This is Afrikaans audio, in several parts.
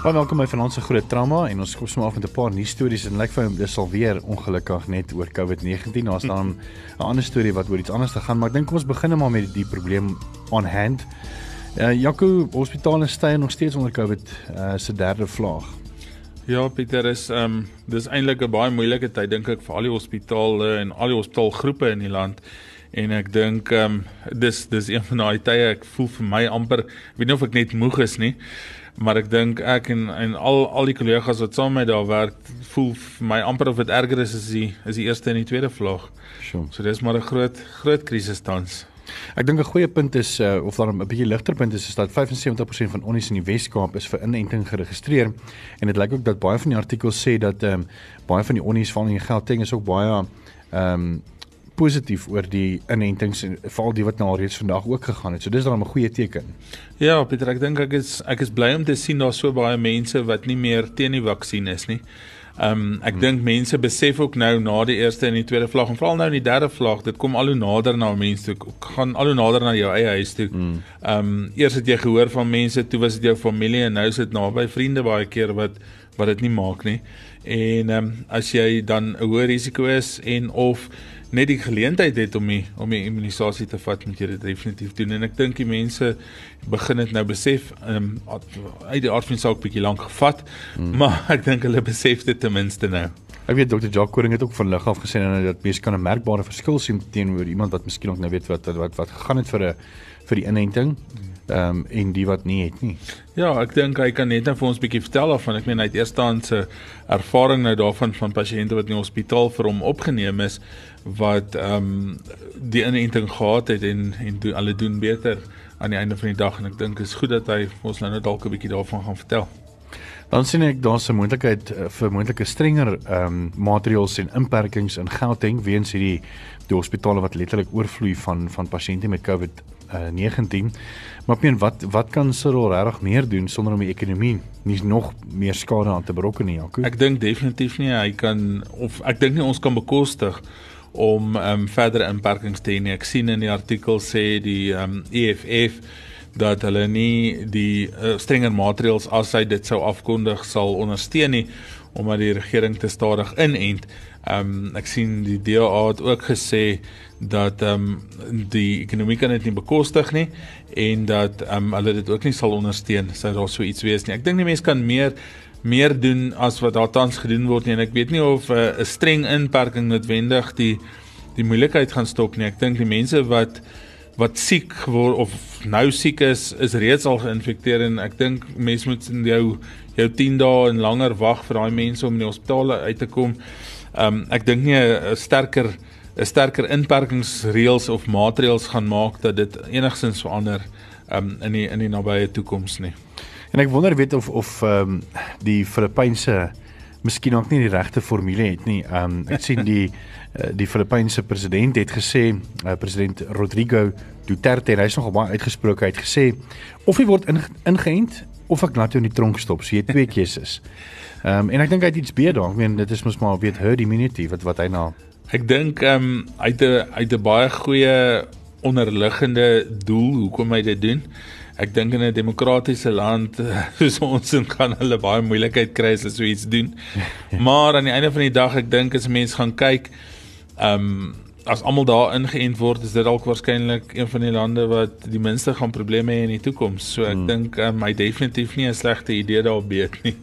Baie welkom by vanaand se groot trauma en ons kom sommer af met 'n paar nuus stories en lyk vir my dis alweer ongelukkig net oor COVID-19. Daar's dan 'n ander storie wat oor iets anders te gaan, maar ek dink kom ons begin maar met die probleem on hand. Uh Jaco, hospitale stay nog steeds onder COVID uh se derde vlaag. Ja, Pieter is ehm um, dis eintlik 'n baie moeilike tyd dink ek vir al die hospitale en al die hospitaalgroepe in die land. En ek dink ehm um, dis dis een van daai tye ek voel vir my amper, ek weet nie of ek net moeg is nie maar ek dink ek en en al al die kollegas wat saam met daar werk voel my amper of dit erger is as die is die eerste en die tweede vlog. Sjoe. So dis maar 'n groot groot krisis tans. Ek dink 'n goeie punt is uh, of daar 'n bietjie ligter punt is is dat 75% van onnies in die Wes-Kaap is vir inenting geregistreer en dit lyk ook dat baie van die artikels sê dat ehm um, baie van die onnies van in Gauteng is ook baie ehm um, positief oor die inentings en veral die wat nou al reeds vandag ook gegaan het. So dis dan 'n goeie teken. Ja, Pieter, ek dink ek is ek is bly om te sien daar so baie mense wat nie meer teen die vaksin is nie. Ehm um, ek hmm. dink mense besef ook nou na die eerste en die tweede vlag en veral nou in die derde vlag, dit kom al hoe nader na mense toe, gaan al hoe nader na jou eie huis toe. Hmm. Ehm um, eers het jy gehoor van mense, toe was dit jou familie en nou is dit naby vriende baie keer wat wat dit nie maak nie. En ehm um, as jy dan 'n hoë risiko is en of net die geleentheid het om die om die immunisasie te vat moet jy dit definitief doen en ek dink die mense begin dit nou besef um, uit die aard van die saak bietjie lank gevat hmm. maar ek dink hulle besef dit ten minste nou Ek weet Dr. Jacques Koring het ook van lig af gesê dat mense kan 'n merkbare verskil sien teenoor iemand wat miskien ook nou weet wat wat wat gegaan het vir 'n vir die inenting. Hmm ehm um, en die wat nie het nie. Ja, ek dink hy kan net nou vir ons 'n bietjie vertel af van ek meen hy het eerstehandse ervaring nou daarvan van pasiënte wat in die hospitaal vir hom opgeneem is wat ehm um, die inenting gehad het en en doen hulle doen beter aan die einde van die dag en ek dink is goed dat hy ons nou net dalk 'n bietjie daarvan gaan vertel. Dan sien ek daar's 'n moontlikheid uh, vir moontlike strenger ehm um, maatreëls en inperkings in Gauteng weens hierdie die hospitale wat letterlik oorvloei van van pasiënte met COVID-19. Uh, maar ek meen wat wat kan Cyril regtig meer doen sonder om die ekonomie nie nog meer skade aan te berokken nie, Jaco? Ek dink definitief nie hy kan of ek dink nie ons kan bekostig om ehm um, verdere inperkings te hê nie. Ek sien in die artikel sê die ehm um, EFF dat hulle nie die uh, strenger maatreëls as hy dit sou afkondig sal ondersteun nie omdat die regering te stadig inent. Ehm um, ek sien die DA het ook gesê dat ehm um, die ekonomie kan dit nie bekostig nie en dat ehm um, hulle dit ook nie sal ondersteun sou daar so iets wees nie. Ek dink die mense kan meer meer doen as wat daar tans gedoen word nie en ek weet nie of eh, 'n uh, streng inperking noodwendig die die moeilikheid gaan stop nie. Ek dink die mense wat wat siek word of nou siek is, is reeds al geïnfekteer en ek dink mense moet in jou jou 10 dae en langer wag vir daai mense om in die hospitaal uit te kom. Ehm um, ek dink nie 'n sterker 'n sterker inperkingsreëls of maatreëls gaan maak dat dit enigsins verander um, in die in die nabye toekoms nie. En ek wonder weet of of ehm um, die Filippynse miskien ook nie die regte formule het nie. Ehm um, ek sien die uh, die Filippynse president het gesê, uh, president Rodrigo Duterte, hy's nogal baie uitgesproke, hy het gesê of jy word ingeënt of ek laat jou in die tronk stop. So jy het twee keuses. Ehm um, en ek dink hy het iets beter daar. Ek meen dit is mos maar weet herd immunity wat wat hy nou Ek dink ehm um, hy het 'n hy het 'n baie goeie onderliggende doel hoekom hy dit doen ek dink in 'n demokratiese land soos ons en gaan hulle baie moeilikheid kry as hulle so iets doen. maar aan die einde van die dag ek dink as mense gaan kyk ehm um, as almal daar ingeënt word is dit dalk waarskynlik een van die lande wat die minste gaan probleme hê in die toekoms. So ek hmm. dink um, hy definitief nie 'n slegte idee daar beet nie.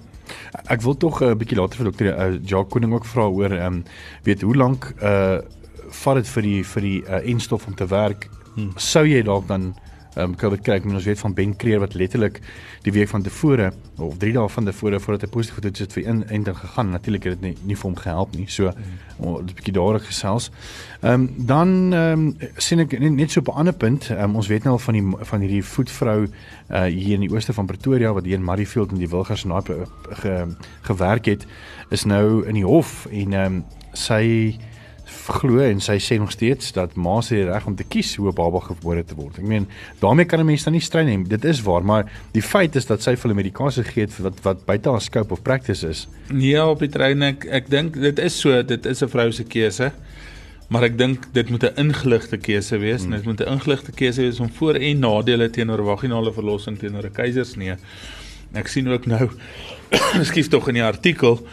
Ek wil tog 'n uh, bietjie later vir dokter uh, Jacques Koning ook vra oor ehm um, weet hoe lank uh vat dit vir die vir die uh, enstof om te werk? Hmm. Sou jy dalk dan um, COVID kry. Ons weet van Ben Creer wat letterlik die week van tevore of 3 dae van tevore voordat hy positief getoets het vir inenting gegaan. Natuurlik het dit nie, nie vir hom gehelp nie. So mm. 'n bietjie daaroor gesels. Ehm um, dan ehm um, sien ek net so op 'n ander punt. Um, ons weet nou al van die van hierdie voetvrou uh hier in die ooste van Pretoria wat hier in Murrayfield in die Wilgers naai ge, gewerk het is nou in die hof en ehm um, sy glo en sy sê nog steeds dat ma se reg om te kies hoe 'n baba gebore te word. Ek meen, daarmee kan 'n mens dan nie strei nie. Dit is waar, maar die feit is dat sy vir hulle medikasie gee het wat wat buite haar scope of practice is. Ja, op die trein ek ek dink dit is so, dit is 'n vrou se keuse. Maar ek dink dit moet 'n ingeligte keuse wees. Hmm. Dit moet 'n ingeligte keuse wees om voor- en nadele teenoor vaginale verlossing teenoor 'n keisersnee. Ek sien ook nou skief tog in die artikel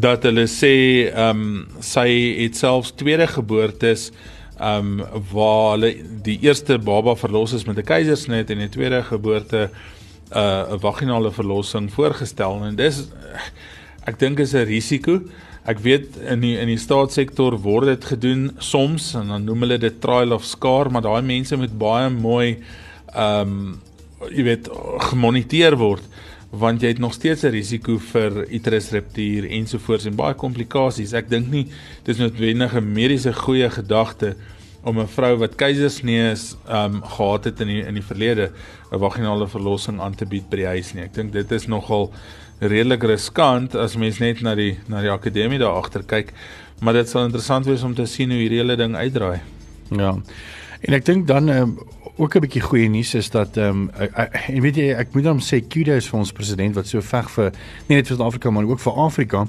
dat hulle sê ehm um, sy het selfs tweede geboortes ehm um, waar hulle die eerste baba verlos is met 'n keisersnit en die tweede geboorte 'n uh, vaginale verlossing voorgestel en dis ek dink is 'n risiko. Ek weet in die in die staatssektor word dit gedoen soms en dan noem hulle dit trial of scar, maar daai mense moet baie mooi ehm um, jy weet gemoniteer word want jy het nog steeds 'n risiko vir uterus ruptuur ensovoorts en baie komplikasies. Ek dink nie dis noodwendig 'n mediese goeie gedagte om 'n vrou wat keisersnee is, ehm um, gehad het in die in die verlede 'n vaginale verlossing aan te bied by die huis nie. Ek dink dit is nogal redelik riskant as mens net na die na die akademie daar agter kyk, maar dit sal interessant wees om te sien hoe hierdie hele ding uitdraai. Ja. En ek dink dan um, ook 'n bietjie goeie nuus is dat ehm um, en weet jy ek moet hom sê kudos vir ons president wat so veg vir nie net vir Suid-Afrika maar ook vir Afrika.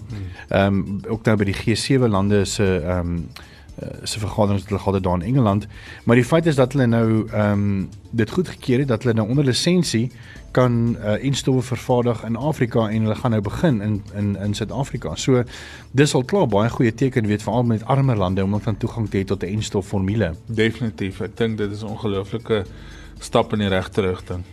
Ehm um, ook nou by die G7 lande se ehm um, se vergaderings wat hulle gehad het daar in Engeland. Maar die feit is dat hulle nou ehm um, dit goedgekeur het dat hulle nou onder lisensie kan uh, enstowwe vervaardig in Afrika en hulle gaan nou begin in in in Suid-Afrika. So dis al klaar baie goeie teken weet veral met armer lande om dan toegang te hê tot 'n enstof formule. Definitief. Ek dink dit is 'n ongelooflike stap in die regte rigting.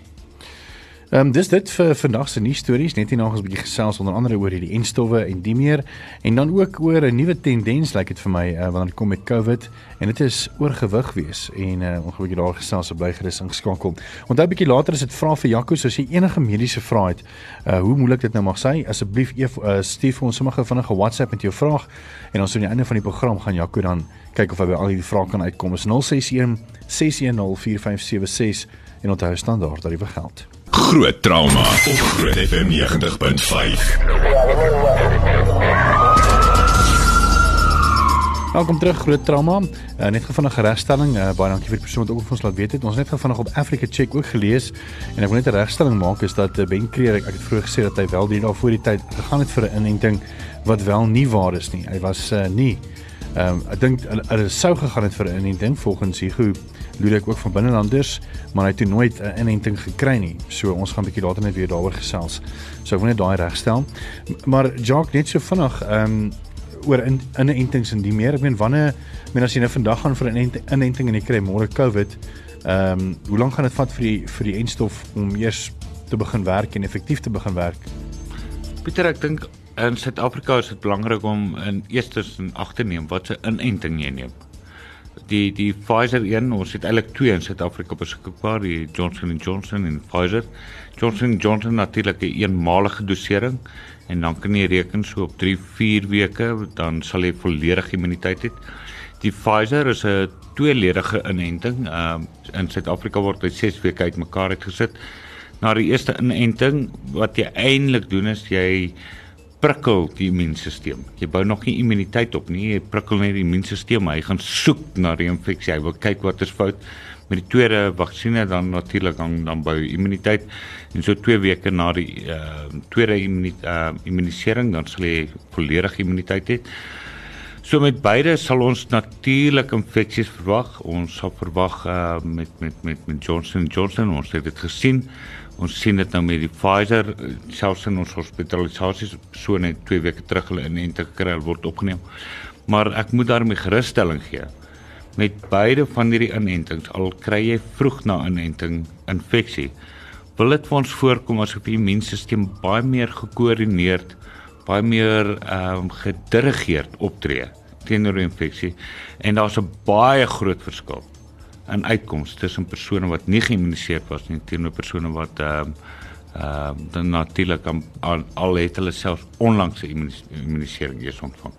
Ehm um, dis dit vir vandag se nuus stories net hier nog 'n bietjie gesels onder andere oor hierdie enstowwe en die meer en dan ook oor 'n nuwe tendens lyk like dit vir my uh, wanneer dit kom met COVID en dit is oorgewig wees en uh, ons gaan 'n bietjie daar gesels op blygerus ingeskakel. Onthou 'n bietjie later is dit vra vir Jaco as jy enige mediese vrae het, uh, hoe moeilik dit nou mag sy, asseblief uh, stuur vir ons sommige vinnige WhatsApp met jou vraag en ons aan die einde van die program gaan Jaco dan kyk of hy by al die vrae kan uitkom. Is 061 610 4576 en onthou standaard dat dit vir geld. Groot trauma op Groot FM 90.5. Welkom terug Groot Trauma. Uh, net gefvinnig regstelling. Uh, baie dankie vir die persoon wat ook vir ons laat weet het. Ons het net gefvinnig op Africa Check ook gelees en ek wil net 'n regstelling maak is dat uh, Ben Creer ek, ek het vroeër gesê dat hy wel die daar voor die tyd gegaan het vir 'n inenting wat wel nie waar is nie. Hy was uh, nie Ehm um, ek dink hulle sou gegaan het vir 'n inenting volgens Hugo Ludek ook van binnelanders, maar hy het nooit 'n inenting gekry nie. So ons gaan 'n bietjie later net weer daaroor gesels. So ek wil net daai regstel. Maar Jacques net so vinnig ehm um, oor in inentings en die meer. Ek meen wanneer men as jy nou vandag gaan vir 'n inenting en jy kry môre COVID, ehm um, hoe lank gaan dit vat vir die vir die enstof om eers te begin werk en effektief te begin werk? Pieter, ek dink in Suid-Afrika is dit belangrik om in eerstens in ag te neem wat se inenting jy neem. Die die Pfizer een, ons het eintlik twee in Suid-Afrika beskikbaar, die Johnson & Johnson en Pfizer. Johnson & Johnson natuurlik 'n eenmalige dosering en dan kan jy reken so op 3-4 weke dan sal jy volledige immuniteit hê. Die Pfizer is 'n tweeledige inenting. Ehm uh, in Suid-Afrika word dit 6 weke uitmekaar uitgesit. Na die eerste inenting wat jy eintlik doen is jy prikkel die immuunstelsel. Jy bou nog nie immuniteit op nie, jy prikkel net die immuunstelsel, hy gaan soek na die infeksie. Hy wil kyk wat is fout met die tweede vaksinne dan natuurlik dan dan bou immuniteit en so 2 weke na die uh, tweede uh, immunisering dan sal jy volledige immuniteit hê. So met beide sal ons natuurlik infeksies verwag. Ons sal verwag uh, met met met met Johnson Johnson ons het dit gesien Ons sien dit nou met die Pfizer selfs in ons hospitalisasies so net 2 weke terug hulle inente gekry word opgeneem. Maar ek moet daarmee gerusstelling gee. Met beide van hierdie inentings al kry jy vroeg na inenting infeksie, wil dit vir ons voorkom asof die immuunstelsel baie meer gekoördineerd, baie meer ehm um, gedirigeerd optree teenoor die infeksie en daar's 'n baie groot verskil in uitkomste tussen persone wat nie geïmmuniseer was nie teenoor persone wat ehm uh, ehm uh, dan natuurlik al, al het hulle self onlangs 'n immunisering eers ontvang.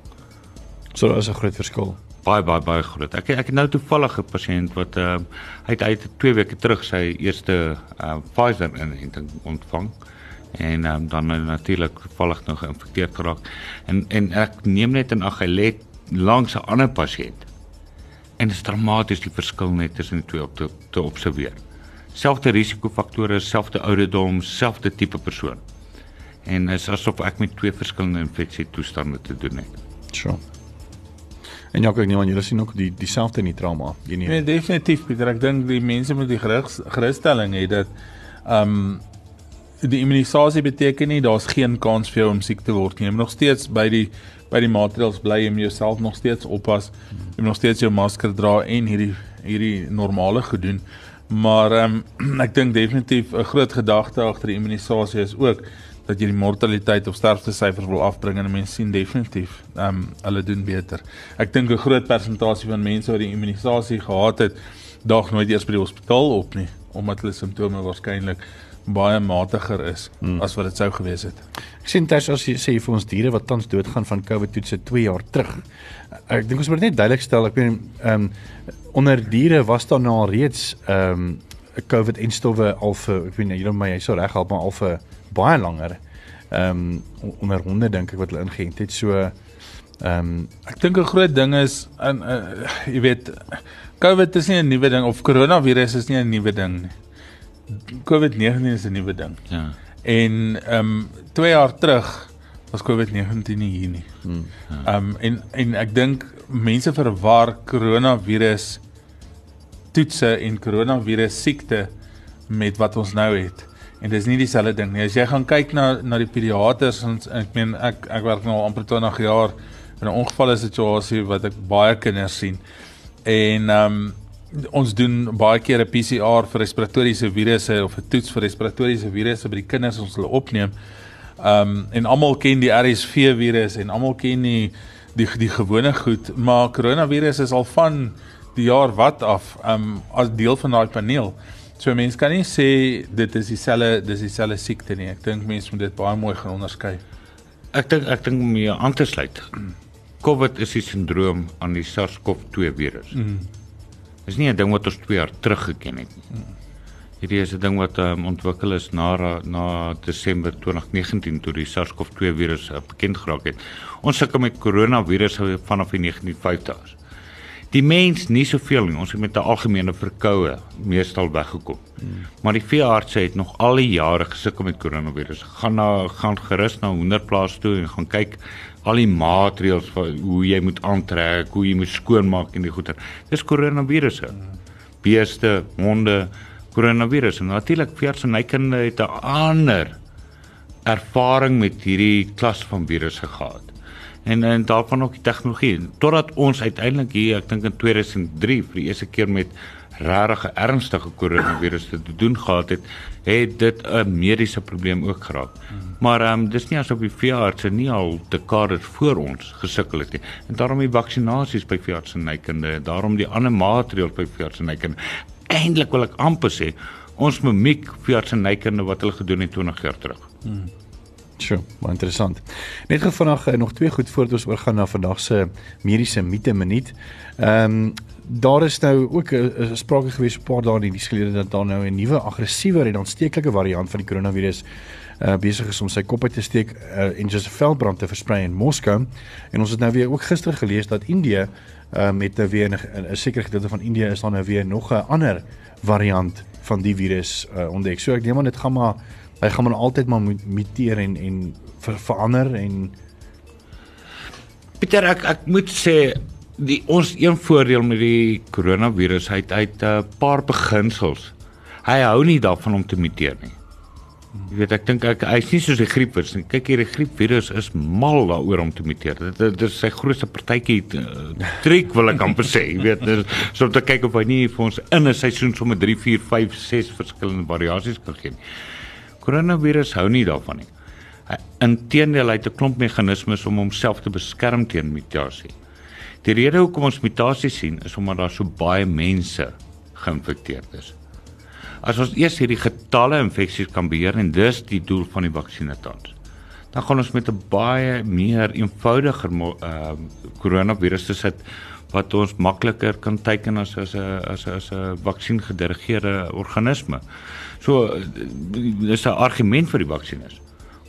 So daar is 'n groot verskil. Baie baie baie groot. Ek ek het nou toevallig 'n pasiënt wat ehm uh, hy het uit 2 weke terug sy eerste uh, Pfizer inenting ontvang en um, dan natuurlik toevallig nog geïnfekteerd geraak. En en ek neem net in ag hy lê langs 'n ander pasiënt. En dit is dramaties die verskil net tussen die twee op te, te observeer. Selfde risikofaktore, selfde ouderdom, selfde tipe persoon. En is asof ek met twee verskillende infeksie toestande te doen het. Sure. En ja, kyk nie want julle sien ook die dieselfde in die trauma. Die nie. Nee, definitief Pieter. Ek dink die mense met die gerig gerusstelling het dat ehm um, die immunisasie beteken nie daar's geen kans vir jou om siek te word nie. Jy moet nog steeds by die by die maatreëls bly en jouself nog steeds oppas. Jy moet nog steeds jou masker dra en hierdie hierdie normale gedoen. Maar ehm um, ek dink definitief 'n groot gedagte agter die immunisasie is ook dat jy die mortaliteit of sterfte syfers wil afbring en mense sien definitief ehm um, hulle doen beter. Ek dink 'n groot persentasie van mense wat die immunisasie gehad het, daag nooit eers by die hospitaal op nie omdat hulle simptome waarskynlik baie matiger is hmm. as wat dit sou gewees het. Ek sien ters as jy sê vir ons diere wat tans doodgaan van COVID toetse 2 jaar terug. Ek dink ons moet net duidelik stel, ek weet ehm um, onder diere was daar nou al reeds ehm um, COVID en stowwe al vir ek weet nie, julle my jy sou reg help maar al vir baie langer. Ehm um, onder honde dink ek wat hulle ingeënt het. So ehm um, ek dink 'n groot ding is in uh, jy weet COVID is nie 'n nuwe ding of koronavirus is nie 'n nuwe ding nie. COVID-19 is 'n nuwe ding. Ja. En ehm um, 2 jaar terug was COVID-19 nie hier nie. Hmm. Ehm um, en en ek dink mense verwar koronavirus toetse en koronavirus siekte met wat ons nou het en dis nie dieselfde ding nie. As jy gaan kyk na na die pediaters ons ek meen ek ek werk nou al amper 20 jaar in 'n ongevalle situasie wat ek baie kinders sien. En ehm um, ons doen baie keer 'n PCR vir respiratoriese virusse of 'n toets vir respiratoriese virusse by die kinders ons hulle opneem. Ehm um, en almal ken die RSV virus en almal ken die die die gewone goed, maar koronavirus is al van die jaar wat af ehm um, as deel van daai paneel. So mense kan nie sê dit is dieselfde dis dieselfde siekte nie. Ek dink mense moet dit baie mooi gaan onderskei. Ek dink ek dink om mee aan te sluit. COVID is 'n sindroom aan die SARS-CoV-2 virus. Mm. Dis nie 'n ding wat ons 2 jaar terug geken het nie. Mm. Hierdie is 'n ding wat um, ontwikkel is na na Desember 2019 toe die SARS-CoV-2 virus bekend geraak het. Ons sukkel met koronavirus vanaf die 1950s die mens nie soveel nie. Ons het met 'n algemene verkoue meestal weggekom. Hmm. Maar die veeartse het nog al die jare gesukkel met koronavirus. Gaan na gaan gerus na hoenderplaas toe en gaan kyk al die maatreëls vir hoe jy moet aantrek, hoe jy moet skoonmaak en die goeie. Dis koronavirusse. Hmm. Beeste, honde, koronavirus. En natuurlik veeartse nykinde het 'n ander ervaring met hierdie klas van virusse gehad en en daarvan ook die tegnologie totdat ons uiteindelik hier ek dink in 2003 vir die eerste keer met regtig ernstige koronavirus te doen gehad het het dit 'n mediese probleem ook geraak. Maar ehm um, dis nie asof die veeartse nie al dekades voor ons gesukkel het nie. En daarom die vaksinasies by veeartse nykinde, daarom die ander maatreëls by veeartse nykinde. Eindelik wil ek amper sê ons mimiek veeartse nykinde wat hulle gedoen het 20 jaar terug. Hmm. Sjoe, baie interessant. Net gou vanaand nog twee goed voordat ons oorgaan na vandag se mediese mite minuut. Ehm um, daar is nou ook 'n uh, uh, sprake gewees 'n paar dae in die gelede dat daar nou 'n nuwe aggressiewer en aansteeklike variant van die koronavirus uh, besig is om sy kop uit te steek uh, en just 'n veldbrand te versprei in Moskou. En ons het nou weer ook gister gelees dat Indië uh, met nou weer 'n sekere gedeelte van Indië is daar nou weer nog 'n ander variant van die virus uh, ontdek. So ek neem aan dit gaan maar hy gaan maar altyd maar muteer en en ver, verander en Pieter ek ek moet sê die ons een voordeel met die koronavirus hy het uit 'n paar beginsels. Hy hou nie daarvan om te muteer nie. Jy weet ek dink ek hy's nie soos die griepvirus nie. Kyk hier die griepvirus is mal daaroor om te muteer. Dit, dit is sy grootste partytjie uh, triek wil ek amper sê. Jy weet dis so om te kyk of hy nie vir ons in 'n seisoen sommer 3, 4, 5, 6 verskillende variasies kan gee nie. Koronavirus hou nie daarvan nie. Inteendeel hy het 'n klomp meganismes om homself te beskerm teen mutasie. Die rede hoekom ons mutasie sien is omdat daar so baie mense geïnfekteerd is. As ons eers hierdie getalle infeksies kan beheer en dis die doel van die vaksinne tans. Dan gaan ons met 'n baie meer eenvoudiger uh koronavirus te sit wat ons makliker kan teiken as as 'n as as 'n vaksin gedirigeerde organisme. So dis 'n argument vir die vaksines.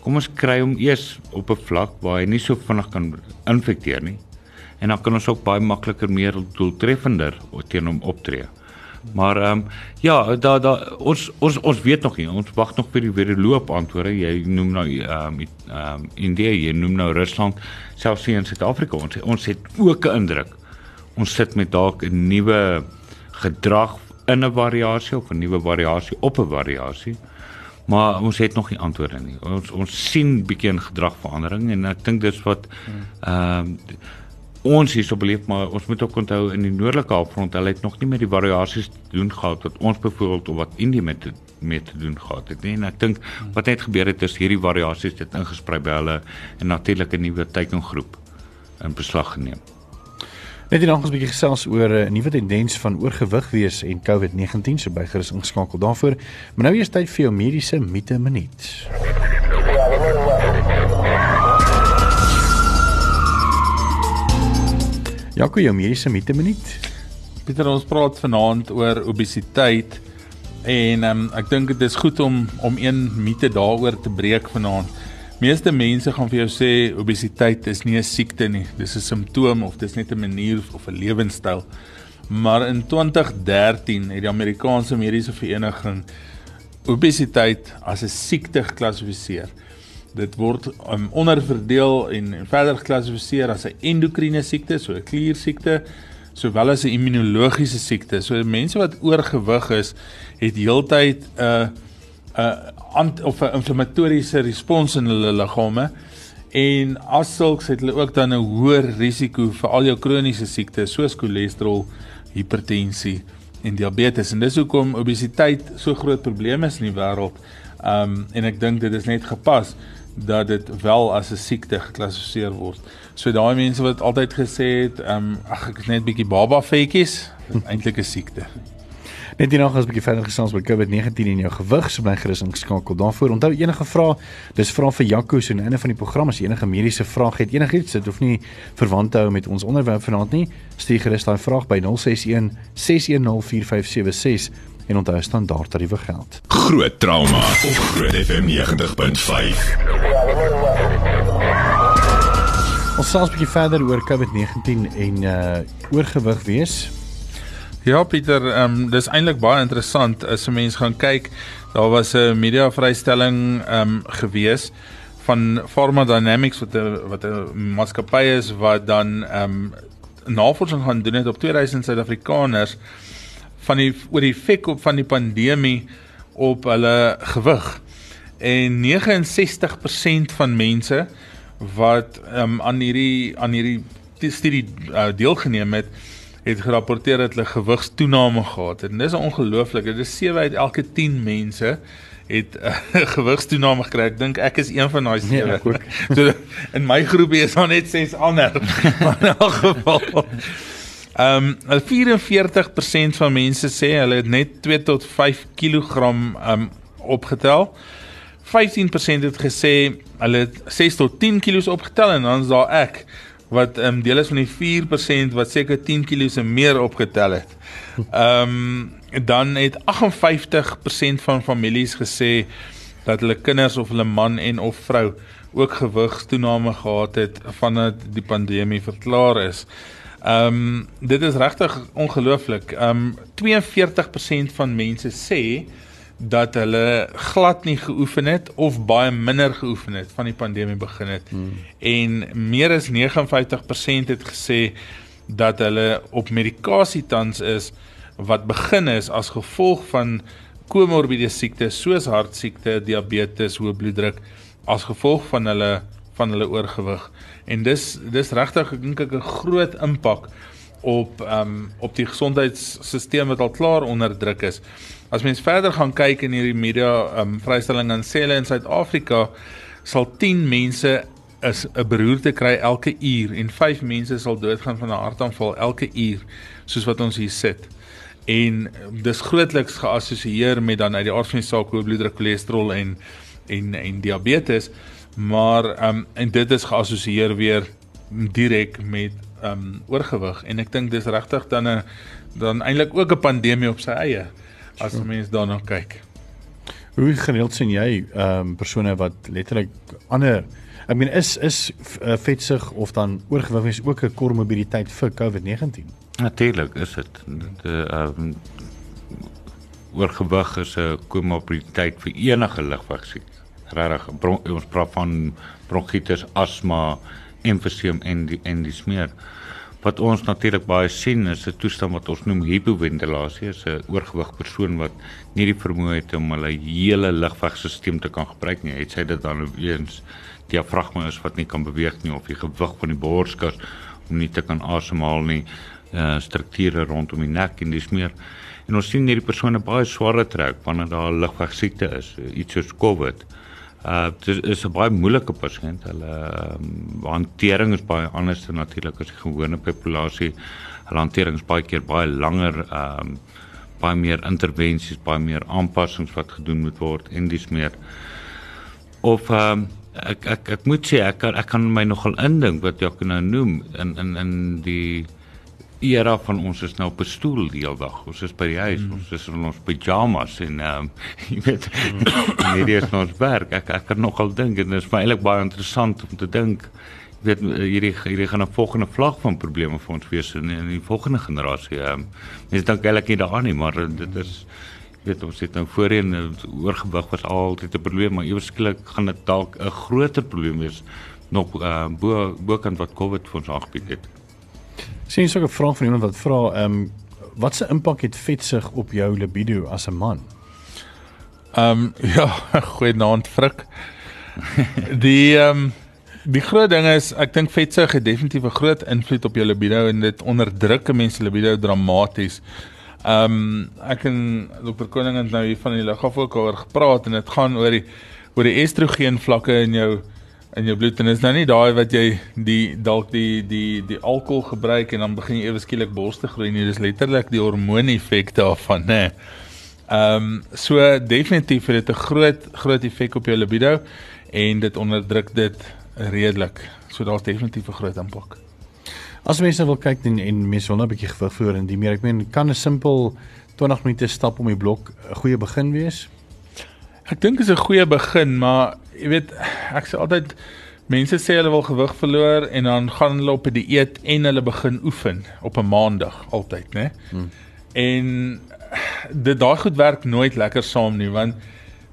Kom ons kry hom eers op 'n vlak waar hy nie so vinnig kan infekteer nie. en dan kan ons ook baie makliker meer doeltreffender teen hom optree. Maar ehm um, ja, daar daar ons ons ons weet nog nie. Ons wag nog vir die weer loop antwoorde. Jy noem nou ehm um, ehm um, India, jy noem nou Rusland, selfs hier in Suid-Afrika. Ons ons het ook 'n indruk. Ons sit met dalk 'n nuwe gedrag in 'n variasie of 'n nuwe variasie op 'n variasie. Maar ons het nog nie antwoorde nie. Ons ons sien bietjie 'n gedragverandering en ek dink dis wat ehm um, ons hier so beleef maar ons moet ook onthou in die noordelike halfrond hulle het nog nie met die variasies te doen gehad wat ons byvoorbeeld of wat Indië met mee te doen gehad het nie en ek dink wat net gebeur het is hierdie variasies het ingesprei by hulle en natuurlik 'n nuwe teikengroep in beslag geneem. Net hier nog 'n bietjie gesels oor 'n uh, nuwe tendens van oorgewig wees en COVID-19 so by gerus ingeskakel daarvoor. Maar nou eers tyd vir jou mediese mite minuut. Jaco, jou mediese mite minuut. Pieter, ons praat vanaand oor obesiteit en um, ek dink dit is goed om om een mite daaroor te breek vanaand. Meeste mense gaan vir jou sê obesiteit is nie 'n siekte nie, dis 'n simptoom of dis net 'n manier of 'n lewenstyl. Maar in 2013 het die Amerikaanse Mediese Vereniging obesiteit as 'n siekte geklassifiseer. Dit word um, onderverdeel en, en verder geklassifiseer as 'n endokriene siekte, so 'n kliersiekte, sowel as 'n immunologiese siekte. So mense wat oorgewig is, het heeltyd 'n uh, 'n ant of 'n inflammatoriese respons in hulle liggame en as sulks het hulle ook dan 'n hoër risiko vir al jou kroniese siektes soos cholesterol, hipertensie en diabetes en dis hoekom obesiteit so groot probleem is in die wêreld. Um en ek dink dit is net gepas dat dit wel as 'n siekte geklassifiseer word. So daai mense wat altyd gesê het, um ag ek is net bietjie baba feetjies, eintlik 'n siekte. Net hier nog as 'n bietjie verder gesels oor COVID-19 en jou gewig, so bly gerus ingeskakel. Daarvoor onthou enige vrae, dis vra vir Jaco so 'n einde van die program as enige mediese vraag het, enigiets, dit hoef nie verwant te hou met ons onderwerp vanaand nie. Stuur gerus daai vraag by 061 610 4576 en onthou standaard tariewe geld. Groot trauma op Groot FM 90.5. Ons sal 'n bietjie verder oor COVID-19 en uh oorgewig wees. Ja Pieter, ehm um, dis eintlik baie interessant as 'n mens gaan kyk. Daar was 'n media vrystelling ehm um, gewees van Pharma Dynamics wat 'n wat 'n maatskappy is wat dan ehm um, navorsing gaan doen het op 2000 Suid-Afrikaners van die oor die effek op van die pandemie op hulle gewig. En 69% van mense wat ehm um, aan hierdie aan hierdie studie uh, deelgeneem het, het gerapporteer dat hulle gewigstoename gehad het. En dis ongelooflik. Dit is 7 uit elke 10 mense het 'n uh, gewigstoename gekry. Ek dink ek is een van daai Nee, sewe. ek ook. so in my groepie is daar net 6 ander. maar in elk geval Ehm um, 44% van mense sê hulle het net 2 tot 5 kg ehm um, opgetel. 15% het gesê hulle het 6 tot 10 kg opgetel en dan is daar ek wat ehm um, deel is van die 4% wat seker 10 kg en meer opgetel het. Ehm um, dan het 58% van families gesê dat hulle kinders of hulle man en of vrou ook gewigstoename gehad het vandat die pandemie verklaar is. Ehm um, dit is regtig ongelooflik. Ehm um, 42% van mense sê dat hulle glad nie geoefen het of baie minder geoefen het van die pandemie begin het. Hmm. En meer as 59% het gesê dat hulle op medikasie tans is wat begin is as gevolg van komorbiede siektes soos hartsiekte, diabetes, hoë bloeddruk as gevolg van hulle van hulle oorgewig. En dis dis regtig ek dink ek 'n groot impak op ehm um, op die gesondheidstelsel wat al klaar onder druk is. As mens verder gaan kyk in hierdie media ehm um, vrystelling aan selle in Suid-Afrika sal 10 mense is 'n beroerte kry elke uur en 5 mense sal doodgaan van 'n hartaanval elke uur soos wat ons hier sit. En dis grootliks geassosieer met dan uit die aard van die saak hoë bloeddruk, cholesterol en en en diabetes, maar ehm um, en dit is geassosieer weer direk met ehm um, oorgewig en ek dink dis regtig dan 'n dan eintlik ook 'n pandemie op sy eie as Sure. mense daarna kyk. Hoe gereeld sien jy ehm um, persone wat letterlik ander Ek meen is is uh, vetsug of dan oorgewig is ook 'n komorbiditeit vir COVID-19? Natuurlik is dit. Dit ehm um, oorgewig is 'n komorbiditeit vir enige ligwegsiekte. Regtig, ons praat van bronkietis, asma, emfyseem en die en die smeer. Wat ons natuurlik baie sien is 'n toestand wat ons noem hipoventilasie, is 'n oorgewig persoon wat nie die vermoë het om hulle hele lugwegstelsel te kan gebruik nie. Het sy dit dan eens diafragma is wat nie kan beweeg nie of die gewig van die borskas om nie te kan asemhaal nie, uh, strukture rondom die nek en dis meer. En ons sien hierdie persone baie swaar trek wanneer daar 'n lugwegsiekte is, iets soos COVID. Uh dit is 'n baie moeilike pasiënt. Hulle um, hantering is baie anders dan natuurlik as die gewone populasie. Hulle hantering is baie keer baie langer, um baie meer intervensies, baie meer aanpassings wat gedoen moet word en dis meer. Of um ek ek ek moet sê ek kan ek kan my nogal indink wat jy nou noem in in in die era van ons is nou op 'n stoel die hele dag. Ons is by die huis, mm. ons is in ons pyjamas en ehm um, jy weet mm. hierdie is ons werk. Ek ek kan nogal dink en dit is eintlik baie interessant om te dink weet hierdie hierdie gaan 'n volgende vlak van probleme vir ons wees in, in die volgende generasie. Ehm um, mense dink eintlik nie daaraan nie, maar dit is weet ons het nou voorheen oorgewig was altyd 'n probleem, maar ewesklik gaan dit dalk 'n groter probleem wees nog uh, bo bokant wat COVID vir ons aangebied het. Sien jy so 'n vraag van iemand wat vra, ehm um, wat se impak het vetsug op jou libido as 'n man? Ehm um, ja, goeienaand Frik. Die ehm um, die groot ding is ek dink vetsug het definitief 'n groot invloed op jou libido en dit onderdruk 'n mens se libido dramaties. Ehm um, ek en Dr. Koning het nou hier van die lig af ook oor gepraat en dit gaan oor die oor die estrogen vlakke in jou in jou bloed en is nou nie daai wat jy die dalk die die die alkohol gebruik en dan begin jy ewe skielik borste groei nie dis letterlik die hormooneffek daarvan nê. Ehm um, so definitief het dit 'n groot groot effek op jou libido en dit onderdruk dit redelik. So daar's definitief 'n groot impak. As mense wil kyk en, en mense wil nou 'n bietjie gewig verloor en die meer ek meen kan 'n simpel 20 minute stap om die blok 'n goeie begin wees. Ek dink is 'n goeie begin, maar jy weet, ek sê altyd mense sê hulle wil gewig verloor en dan gaan hulle op 'n die dieet en hulle begin oefen op 'n maandag altyd, né? Hmm. En dit daai goed werk nooit lekker saam nie, want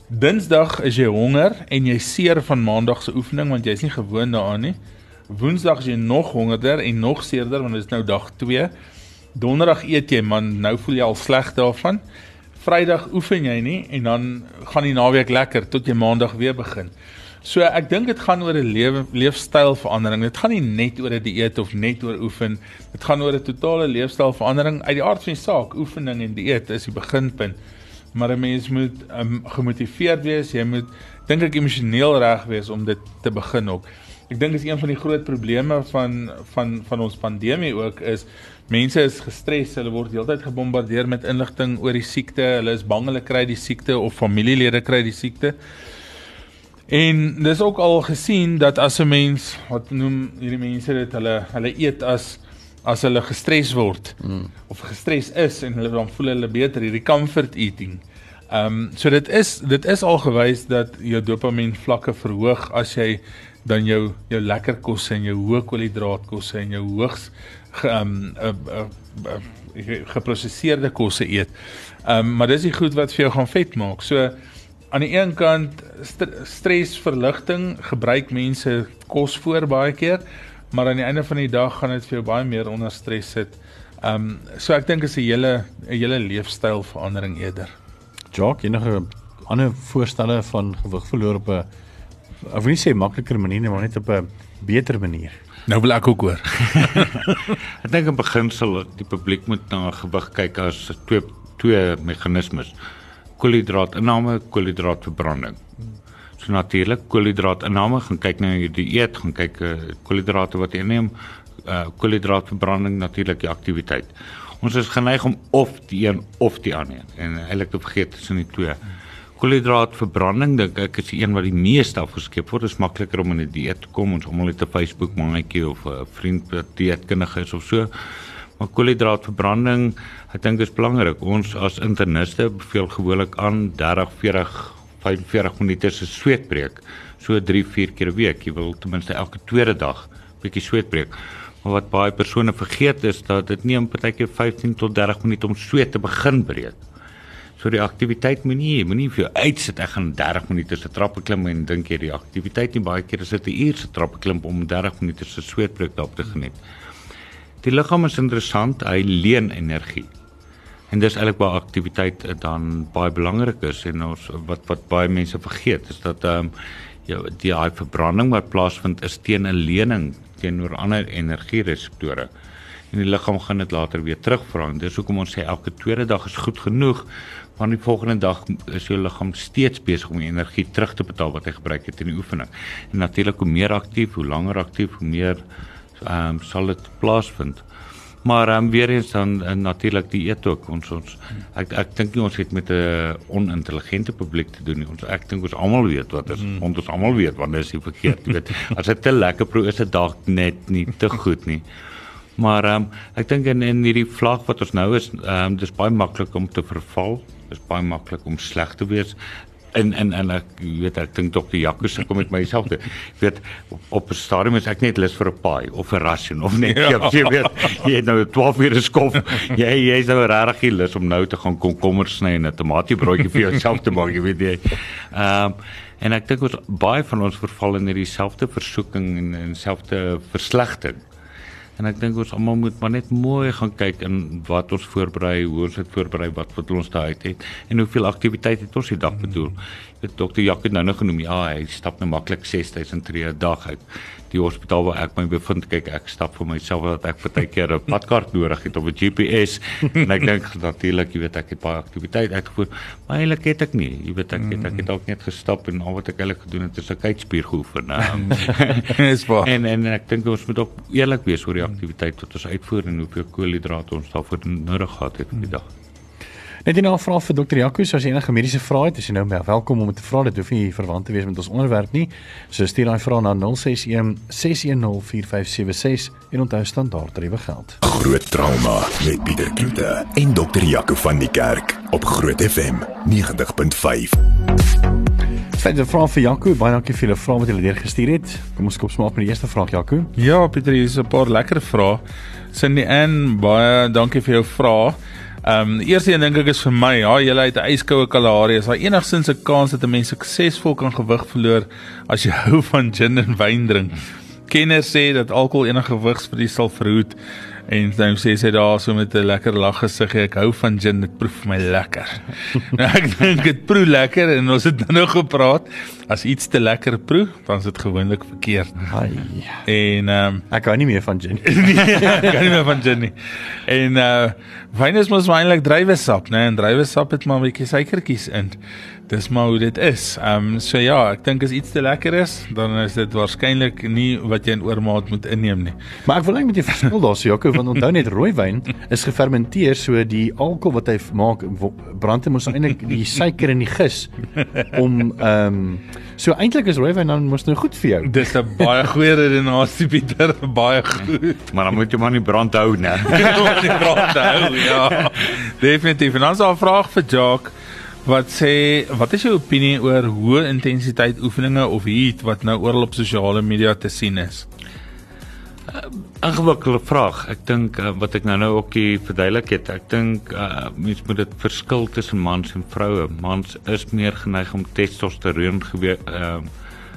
Dinsdag is jy honger en jy seer van maandag se oefening want jy's nie gewoond daaraan nie. Woensdag is jy nog hongerder en nog seerder want dit is nou dag 2. Donderdag eet jy man, nou voel jy al sleg daarvan. Vrydag oefen jy nie en dan gaan die naweek lekker tot jy maandag weer begin. So ek dink dit gaan oor 'n lewe leefstylverandering. Dit gaan nie net oor 'n dieet of net oor oefen. Dit gaan oor 'n totale leefstylverandering. Uit die aard van die saak, oefening en dieet is die beginpunt. Maar 'n mens moet um, gemotiveerd wees. Jy moet dink ek emosioneel reg wees om dit te begin ook. Ek dink is een van die groot probleme van van van ons pandemie ook is mense is gestres, hulle word heeltyd gebombardeer met inligting oor die siekte, hulle is bang hulle kry die siekte of familielede kry die siekte. En dis ook al gesien dat as 'n mens wat noem hierdie mense dit hulle hulle eet as as hulle gestres word mm. of gestres is en hulle dan voel hulle beter hierdie comfort eating. Ehm um, so dit is dit is al gewys dat jou dopamien vlakke verhoog as jy dan jou jou lekker kosse en jou hoë koolhidraatkosse en jou hoogs ehm um, geprosesseerde kosse eet. Ehm um, maar dis die goed wat vir jou gaan vet maak. So aan die een kant st stresverligting gebruik mense kos voor baie keer, maar aan die einde van die dag gaan dit vir jou baie meer onder stres sit. Ehm um, so ek dink is 'n hele 'n hele leefstylverandering eerder. Jock, enige ander voorstelle van gewig verloor op 'n wil nie sê makliker manier nie, maar net op 'n beter manier. Nou wil ek ook hoor. ek dink in beginsel die publiek moet na gewig kyk as twee twee meganismes. Koolhidraatinname, koolhidraatverbranding. So natuurlik koolhidraatinname gaan kyk na jou dieet, gaan kyk uh, koolhidrate wat jy neem, uh, koolhidraatverbranding natuurlik die aktiwiteit. Ons is geneig om of die een of die ander en eintlik te vergeet tussen die twee. Hmm koolhidraatverbranding dink ek is die een wat die meeste afgeskep word. Dit is makliker om in 'n dieet te kom. Ons almal het 'n Facebook maatjie of 'n vriend wat dieetkundige is of so. Maar koolhidraatverbranding, ek dink is belangrik. Ons as interniste beveel gewoonlik aan 30, 40, 45 minute se sweetbreek. so 3, 4 keer 'n week. Jy wil ten minste elke tweede dag bietjie sweet breek. Maar wat baie persone vergeet is dat dit neem partykeer 15 tot 30 minute om sweet te begin breek. So die aktiwiteit moenie moenie vir jou uitsit ek gaan 30 minute se trappe klim en dink jy die aktiwiteit nie baie keer is dit 'n uur se trappe klim om 30 minute se sweetbreek daarop te geniet. Die liggaam is interessant, hy leen energie. En dis eintlik baie aktiwiteit dan baie belangrik is en ons wat wat baie mense vergeet is dat ehm um, ja die daai verbranding wat plaasvind is teen 'n lening teenoor ander energiereseptore en die liggaam gaan dit later weer terugvra. Dis hoekom ons sê elke tweede dag is goed genoeg want die volgende dag is jou liggaam steeds besig om die energie terug te betaal wat hy gebruik het in die oefening. En natuurlik hoe meer aktief, hoe langer aktief, hoe meer ehm um, sal dit plaasvind. Maar ehm um, weer eens dan uh, natuurlik die eet ook ons ons ek ek dink nie ons het met 'n onintelligente publiek te doen nie. Ons ek dink ons almal weet wat is. Mm. Ons almal weet wanneer is jy verkeerd, jy weet. As dit te lekker proe is dit dalk net nie te goed nie. Maar ehm um, ek dink in in hierdie vlag wat ons nou is, ehm um, dis baie maklik om te verval. Is baie maklik om sleg te wees. En en en ek weet ek dink dokter Jaco se kom met myself te weet op, op 'n stadium is ek net lus vir 'n paai of 'n ration of net ja. jy weet jy het nou 12 ure skof. Jy jy's nou regtig lus om nou te gaan komkommer sny en 'n tomatiebroodjie vir jouself te maak jy weet jy. Ehm um, en ek dink ons baie van ons verval in hierdie selfde versoeking en en selfde verslegting En ek dink ons almal moet maar net mooi gaan kyk in wat ons voorberei, hoe ons dit voorberei, wat wat ons daai uit het en hoeveel aktiwiteit het ons die dag bedoel. Het dokter Jacques nou nog genoem. Ja, hy stap nou maklik 6000 tree 'n dag uit die hospitaal waar ek my bevind kyk ek stap vir myself dat ek baie keer 'n padkaart nodig het of 'n GPS en ek dink natuurlik jy weet ek het baie aktiwiteit uitgevoer maar eintlik het ek nie. Jy weet ek het ek het dalk net gestap en al wat ek eintlik gedoen het is 'n kuitspier geoefen is waar. En en ek dink ons moet ook eerlik wees oor die aktiwiteit wat ons uitvoer en hoeveel koolhidrate ons daarvoor nodig gehad het vir die dag Net 'n vraag vir dokter Jaco, as jy enige mediese vrae het, is jy nou welkom om te vra. Dit hoef nie verwant te wees met ons onderwerp nie. So stuur daai vrae na 061 610 4576 en onthou standaard tariewe geld. Groot trauma met Pieter Kloete en dokter Jaco van die Kerk op Groot FM 90.5. Verder vra vir Jaco, baie dankie vir julle vrae wat julle deur gestuur het. Kom ons kop smaak met die eerste vraag Jaco. Ja, Pieter, hier is 'n paar lekker vrae. Cindy Ann, baie dankie vir jou vrae. Ehm um, eerste een dink ek is vir my, ja, jy het 'n yskoue Kalahari, is daar enigsins 'n kans dat 'n mens suksesvol kan gewig verloor as jy hou van gin en wyn drink? Kenners sê dat alkohol enige gewigsverlies sal verhoed. En dan sê sy daar so met 'n lekker lag gesig, ek hou van gin, dit proe vir my lekker. nou ek dink dit proe lekker en ons het nou gepraat, as iets te lekker proe, dan is dit gewoonlik verkeerd. Ai. En ehm um, ek hou nie meer van gin nie. ek hou nie meer van gin nie. En uh wyn is mos eintlik druiwesap, né? En druiwesap het maar 'n bietjie suikertjies in dis maar hoe dit is. Ehm um, so ja, ek dink as iets te lekker is, dan is dit waarskynlik nie wat jy in oormaat moet inneem nie. Maar ek wil net met jou verskil daar sê, Jaco, want onthou net rooi wyn is gefermenteer, so die alkohol wat hy maak brand hom ons eintlik die suiker in die gis om ehm um, so eintlik is rooi wyn dan mos nou goed vir jou. Dis 'n baie goeie redenasie Pieter, baie goed. maar dan moet jy maar nie brand hou nie. nie brand hou, ja. Definitief. En dan is daar 'n vraag vir Jacques wat sê wat is jou opinie oor hoë intensiteit oefeninge of heat wat nou oral op sosiale media te sien is? uh, Ingewikkelde vraag. Ek dink uh, wat ek nou nou ook hier verduidelik het, ek dink uh, mens moet dit verskil tussen mans en vroue. Mans is meer geneig om testosteron gewe uh,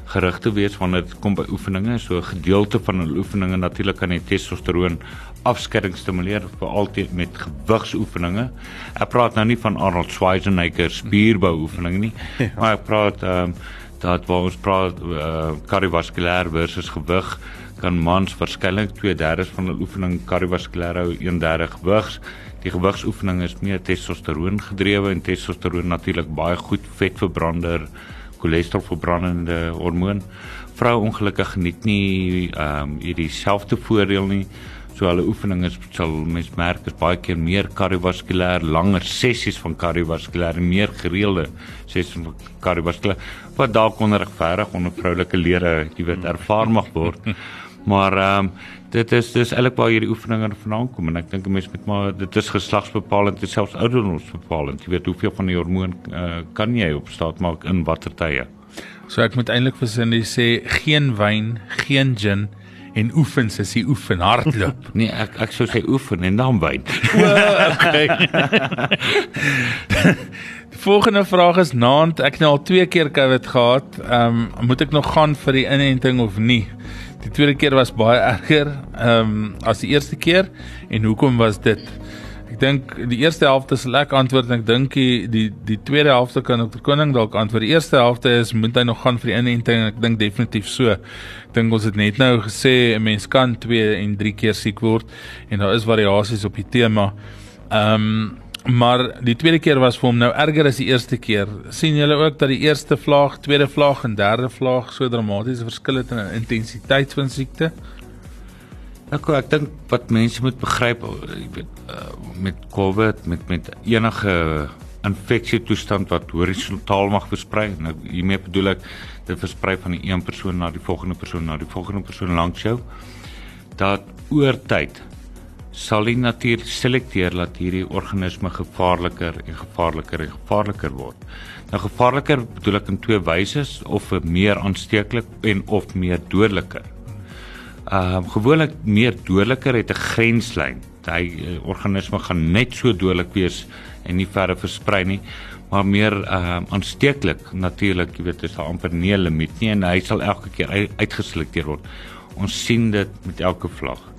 gerig te wees wanneer dit kom by oefeninge. So 'n gedeelte van hulle oefeninge natuurlik kan die testosteron afskeiding stimuleer vir altyd met gewigsoefeninge. Ek praat nou nie van Arnold Schwarzenegger spierbou oefeninge nie, ja. maar ek praat ehm um, dat waar ons praat uh, kardiovaskulêr versus gewig kan mans waarskynlik 2/3 van hulle oefening kardiovaskulêr hou, 1/3 gewigs. Die gewigsoefening is meer testosteron gedrewe en testosteron natuurlik baie goed vetverbrander, cholesterol verbrandende hormoon. Vrou ongelukkig geniet nie ehm um, hierdie selfde voordeel nie. So hulle oefeninge sal mens merk is baie keer meer kardiovaskulêr, langer sessies van kardiovaskulêr meer gereelde sessies van kardiovaskulêr wat dalk onregverdig onder vroulike lede, jy weet, ervaar mag word. Maar ehm um, dit is dis eintlik waar hierdie oefeninge vandaan kom en ek dink 'n mens moet maar dit is geslagsbepalend, dit selfs ouderdomsbepalend. Jy weet hoeveel van die hormoon uh, kan jy op staat maak in watter tye. So ek moet eintlik vir Cindy sê geen wyn, geen gin en oefen sy sy oefen hardloop. Nee, ek ek sou sê oefen en dan wyn. okay. Volgende vraag is naand ek nou al twee keer COVID gehad. Ehm um, moet ek nog gaan vir die inenting of nie? Die tweede keer was baie erger ehm um, as die eerste keer en hoekom was dit? Ek dink die eerste helfte is lekker antwoord en ek dink die die die tweede helfte kan Dr. Koning dalk antwoord. Die eerste helfte is moet hy nog gaan vir die inenting en ek dink definitief so. Ek dink ons het net nou gesê 'n mens kan 2 en 3 keer siek word en daar is variasies op die tema. Ehm um, maar die tweede keer was vir hom nou erger as die eerste keer. sien julle ook dat die eerste vlaag, tweede vlaag en derde vlaag so dramatiese verskille het in intensiteit van siekte? Ek ek dink wat mense moet begryp, jy weet, uh, met COVID, met met enige infeksie toestand wat horisontaal mag versprei. Nou hiermee bedoel ek dit versprei van die een persoon na die volgende persoon na die volgende persoon langs jou. Dat oor tyd sal die natuur selekteer dat hierdie organisme gevaarliker en gevaarliker en gevaarliker word. Nou gevaarliker bedoel ek in twee wyse of meer aansteeklik en of meer dodeliker. Ehm uh, gewoonlik meer dodeliker het 'n grenslyn. Hy uh, organisme gaan net so dodelik wees en nie verder versprei nie, maar meer ehm uh, aansteeklik natuurlik, jy weet, is daar amper nie 'n limiet nie en hy sal elke keer uitgeselekteer word. Ons sien dit met elke vlag.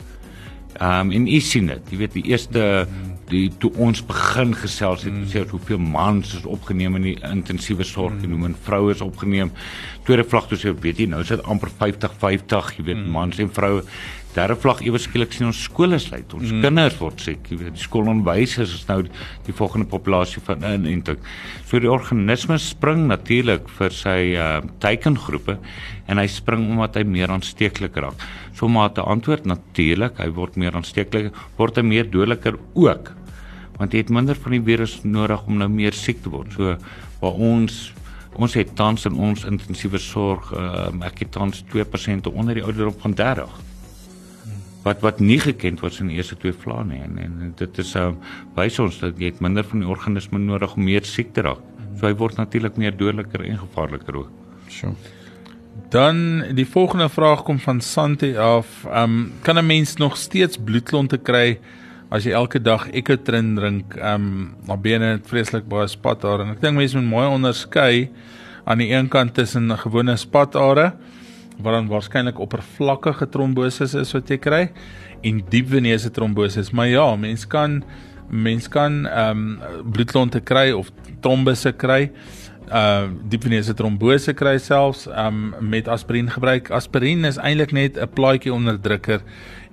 Ehm um, en u sien dit, jy weet die eerste die toe ons begin gesels het, sê ons hoeveel mans is opgeneem in die intensiewe sorg mm. genoem en vroue is opgeneem. Tweede vlag toe sê weet jy nou is dit amper 50 50, jy weet mm. mans en vroue. Derde vlag ewe skielik sien ons skole sluit. Ons mm. kinders word siek, jy weet die skoolonderwysers is nou die volgende populasie van inenting. So die organisme spring natuurlik vir sy uh, teikengroepe en hy spring omdat hy meer aansteeklik raak. So maar te antwoord natuurlik, hy word meer aansteeklik, word hy meer dodeliker ook want jy het minder van die virus nodig om nou meer siek te word. So waar ons ons het tans in ons intensiewe sorg uh, ek het tans 2% onder die ouderdom van 30 wat wat nie gekend was in die eerste twee vlae nie en, en dit is uh, wys ons dat jy het minder van die organisme nodig om meer siek te raak. So hy word natuurlik meer dodeliker en gevaarliker ook. So. Dan die volgende vraag kom van Santi af. Um, kan 'n mens nog steeds bloedklonte kry as jy elke dag Ecotrin drink, ehm um, maar binne het vreeslik baie spatare en ek dink mense moet mooi onderskei aan die een kant tussen 'n gewone spatare wat dan waarskynlik oppervlakkige trombose is wat jy kry en diep veneuse trombose. Maar ja, mens kan mens kan ehm um, bloedklonte kry of trombose kry. Uh diep veneuse trombose kry selfs ehm um, met aspirien gebruik. Aspirien is eintlik net 'n plaatjie onderdrukker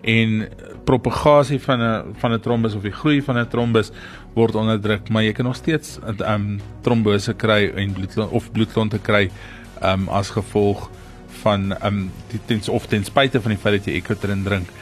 en propagasie van 'n van 'n trombus of die groei van 'n trombus word onderdruk, maar jy kan nog steeds 'n um, trombose kry en bloedklont of bloedklonte kry um as gevolg van um die tens of ten spyte van die feit dat jy Ecotrin drink.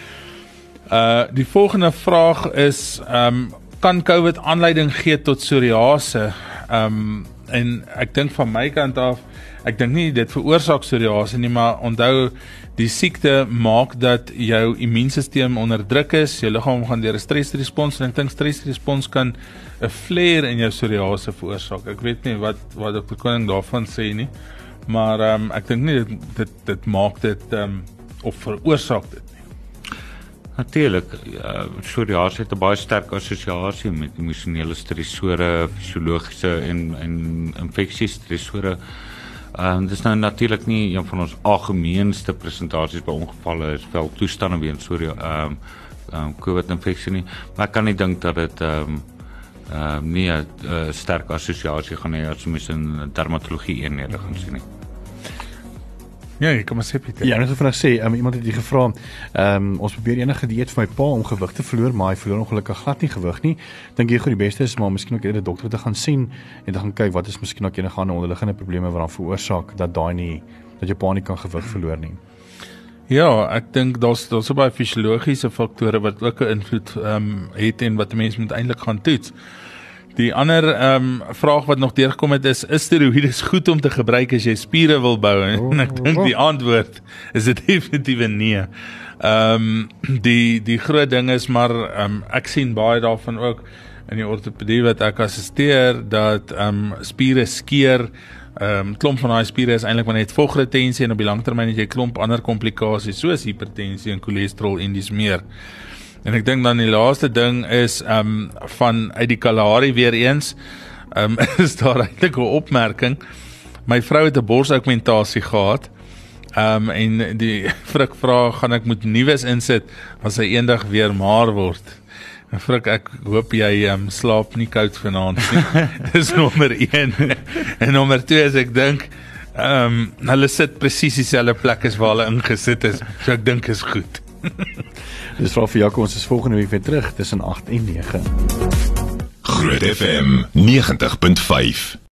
Uh die volgende vraag is um kan COVID aanleiding gee tot psoriase? Um en ek dink van my kant af, ek dink nie dit veroorsaak psoriase nie, maar onthou Die siekte maak dat jou immuunstelsel onderdruk is, jou liggaam gaan deur 'n stresrespons en ek dink stresrespons kan 'n flare in jou psoriase veroorsaak. Ek weet nie wat wat dokter Koning daarvan sê nie, maar ehm um, ek dink nie dit dit dit maak dit ehm um, of veroorsaak dit nie. Natuurlik, ja, psoriase het 'n baie sterk assosiasie met emosionele stresore, fisiologiese en en infeksies stresore. Ehm um, dis nou natuurlik nie een van ons algemeenste presentasies by ongevalle is wel toestande weens so 'n ehm um, um, COVID infeksie nie, maar ek kan nie dink dat dit ehm um, ehm um, nie 'n uh, sterk assosiasie gaan hê as mens in dermatologie eenhede gaan sien nie. Ja, ek kom sê Pieter. Ja, net so vinnig sê, um, iemand het hier gevra, ehm um, ons probeer enige dieet vir my pa om gewig te verloor, maar hy verloor ongelukkig glad nie gewig nie. Dink jy goed die beste is maar miskien ook eerder 'n dokter te gaan sien en te gaan kyk wat is miskien ook enige ander onderliggende probleme wat dan veroorsaak dat daai nie dat jou pa nie kan gewig verloor nie. Ja, ek dink daar's daar's baie fisiologiese faktore wat ook 'n invloed ehm um, het en wat 'n mens moet eintlik gaan toets. Die ander ehm um, vraag wat nog deurgekom het is is steroïde goed om te gebruik as jy spiere wil bou en oh, ek dink die antwoord is dit definitief nee. Ehm um, die die groot ding is maar ehm um, ek sien baie daarvan ook in die ortopedie wat ek assisteer dat ehm um, spiere skeer Ehm um, klomp van daai spiere is eintlik maar net vogretensie en op die langtermyn het jy klomp ander komplikasies soos hipertensie en cholesterol en dis meer. En ek dink dan die laaste ding is ehm um, van uit die Kalahari weer eens ehm um, is daar eintlik 'n opmerking. My vrou het 'n borsaugmentasie gehad. Ehm um, en die frik vra gaan ek moet nuus insit as sy eendag weer maar word. Frik, ek hoop jy um, slaap nie koud vanaand nie. Dis nommer 1. en nommer 2 is ek dink ehm um, hulle sit presies dieselfde plek as waar hulle ingesit is. So ek dink is goed. Dis vir vir Jaco ons is volgende week weer terug tussen 8 en 9. Groot FM 90.5